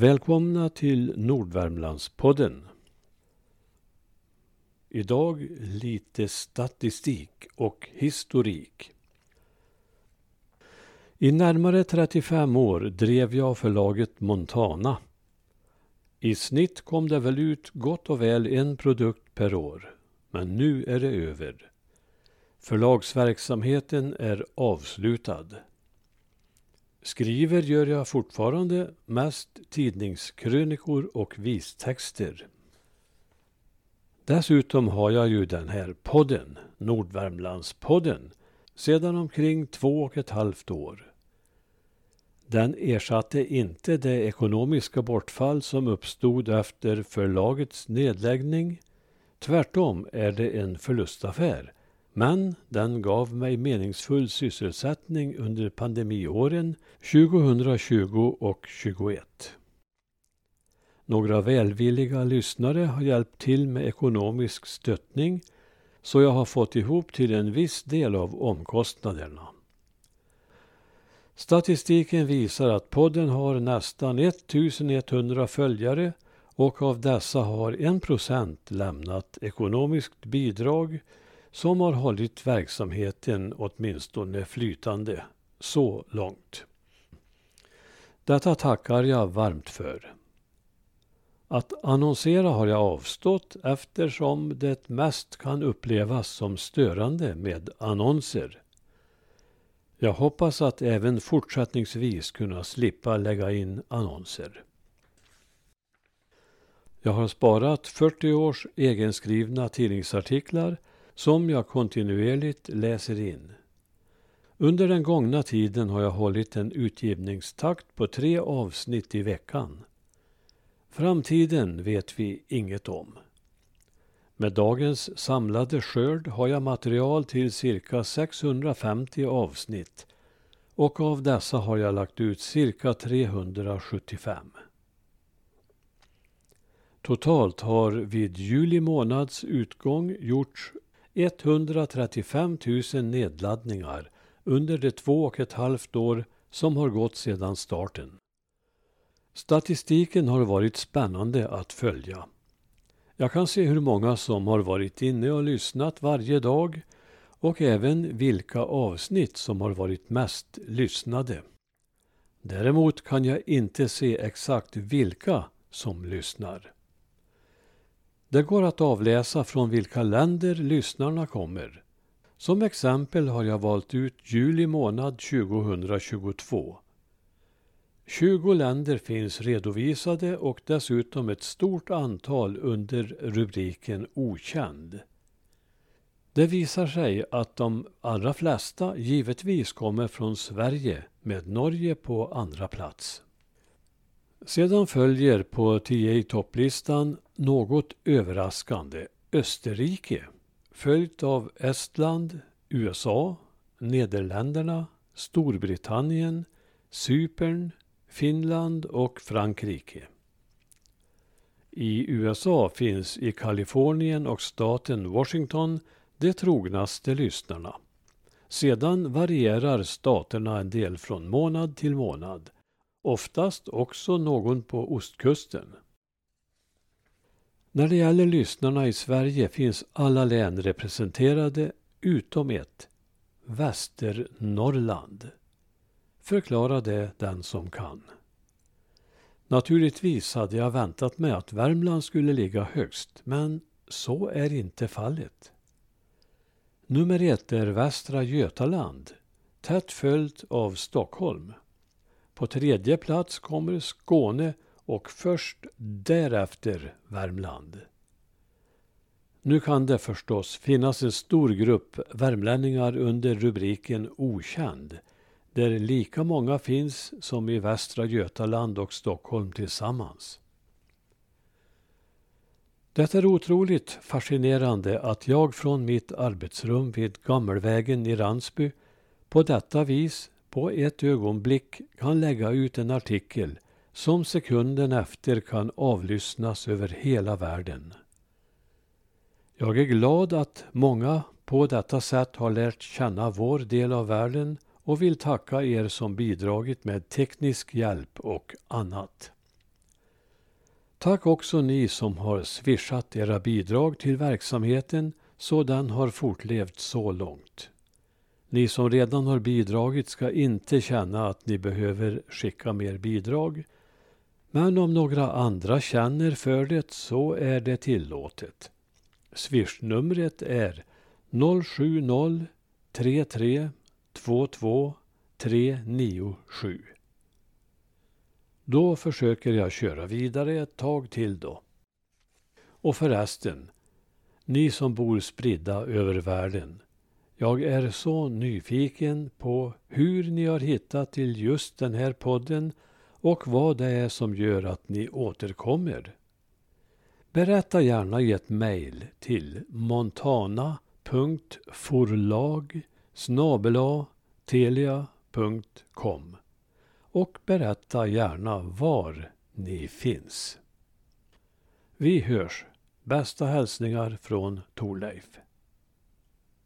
Välkomna till Nordvärmlandspodden. Idag lite statistik och historik. I närmare 35 år drev jag förlaget Montana. I snitt kom det väl ut gott och väl en produkt per år. Men nu är det över. Förlagsverksamheten är avslutad. Skriver gör jag fortfarande mest tidningskrönikor och vistexter. Dessutom har jag ju den här podden, Nordvärmlandspodden, sedan omkring två och ett halvt år. Den ersatte inte det ekonomiska bortfall som uppstod efter förlagets nedläggning. Tvärtom är det en förlustaffär men den gav mig meningsfull sysselsättning under pandemiåren 2020 och 2021. Några välvilliga lyssnare har hjälpt till med ekonomisk stöttning så jag har fått ihop till en viss del av omkostnaderna. Statistiken visar att podden har nästan 1100 följare och av dessa har 1 lämnat ekonomiskt bidrag som har hållit verksamheten åtminstone flytande så långt. Detta tackar jag varmt för. Att annonsera har jag avstått eftersom det mest kan upplevas som störande med annonser. Jag hoppas att även fortsättningsvis kunna slippa lägga in annonser. Jag har sparat 40 års egenskrivna tidningsartiklar som jag kontinuerligt läser in. Under den gångna tiden har jag hållit en utgivningstakt på tre avsnitt i veckan. Framtiden vet vi inget om. Med dagens samlade skörd har jag material till cirka 650 avsnitt och av dessa har jag lagt ut cirka 375. Totalt har vid juli månads utgång gjorts 135 000 nedladdningar under de två och ett halvt år som har gått sedan starten. Statistiken har varit spännande att följa. Jag kan se hur många som har varit inne och lyssnat varje dag och även vilka avsnitt som har varit mest lyssnade. Däremot kan jag inte se exakt vilka som lyssnar. Det går att avläsa från vilka länder lyssnarna kommer. Som exempel har jag valt ut juli månad 2022. 20 länder finns redovisade och dessutom ett stort antal under rubriken Okänd. Det visar sig att de allra flesta givetvis kommer från Sverige med Norge på andra plats. Sedan följer på TA-topplistan något överraskande Österrike följt av Estland, USA, Nederländerna, Storbritannien, Cypern, Finland och Frankrike. I USA finns i Kalifornien och staten Washington de trognaste lyssnarna. Sedan varierar staterna en del från månad till månad oftast också någon på ostkusten. När det gäller lyssnarna i Sverige finns alla län representerade utom ett, Västernorrland. Förklara det den som kan. Naturligtvis hade jag väntat mig att Värmland skulle ligga högst, men så är inte fallet. Nummer ett är Västra Götaland, tätt följt av Stockholm. På tredje plats kommer Skåne och först därefter Värmland. Nu kan det förstås finnas en stor grupp värmlänningar under rubriken Okänd där lika många finns som i Västra Götaland och Stockholm tillsammans. Det är otroligt fascinerande att jag från mitt arbetsrum vid Gammelvägen i Ransby på detta vis på ett ögonblick kan lägga ut en artikel som sekunden efter kan avlyssnas över hela världen. Jag är glad att många på detta sätt har lärt känna vår del av världen och vill tacka er som bidragit med teknisk hjälp och annat. Tack också ni som har swishat era bidrag till verksamheten så den har fortlevt så långt. Ni som redan har bidragit ska inte känna att ni behöver skicka mer bidrag. Men om några andra känner för det så är det tillåtet. Swishnumret är 070 33 22 397. Då försöker jag köra vidare ett tag till då. Och förresten, ni som bor spridda över världen. Jag är så nyfiken på hur ni har hittat till just den här podden och vad det är som gör att ni återkommer. Berätta gärna i ett mejl till montana.forlag telia.com och berätta gärna var ni finns. Vi hörs. Bästa hälsningar från Torleif.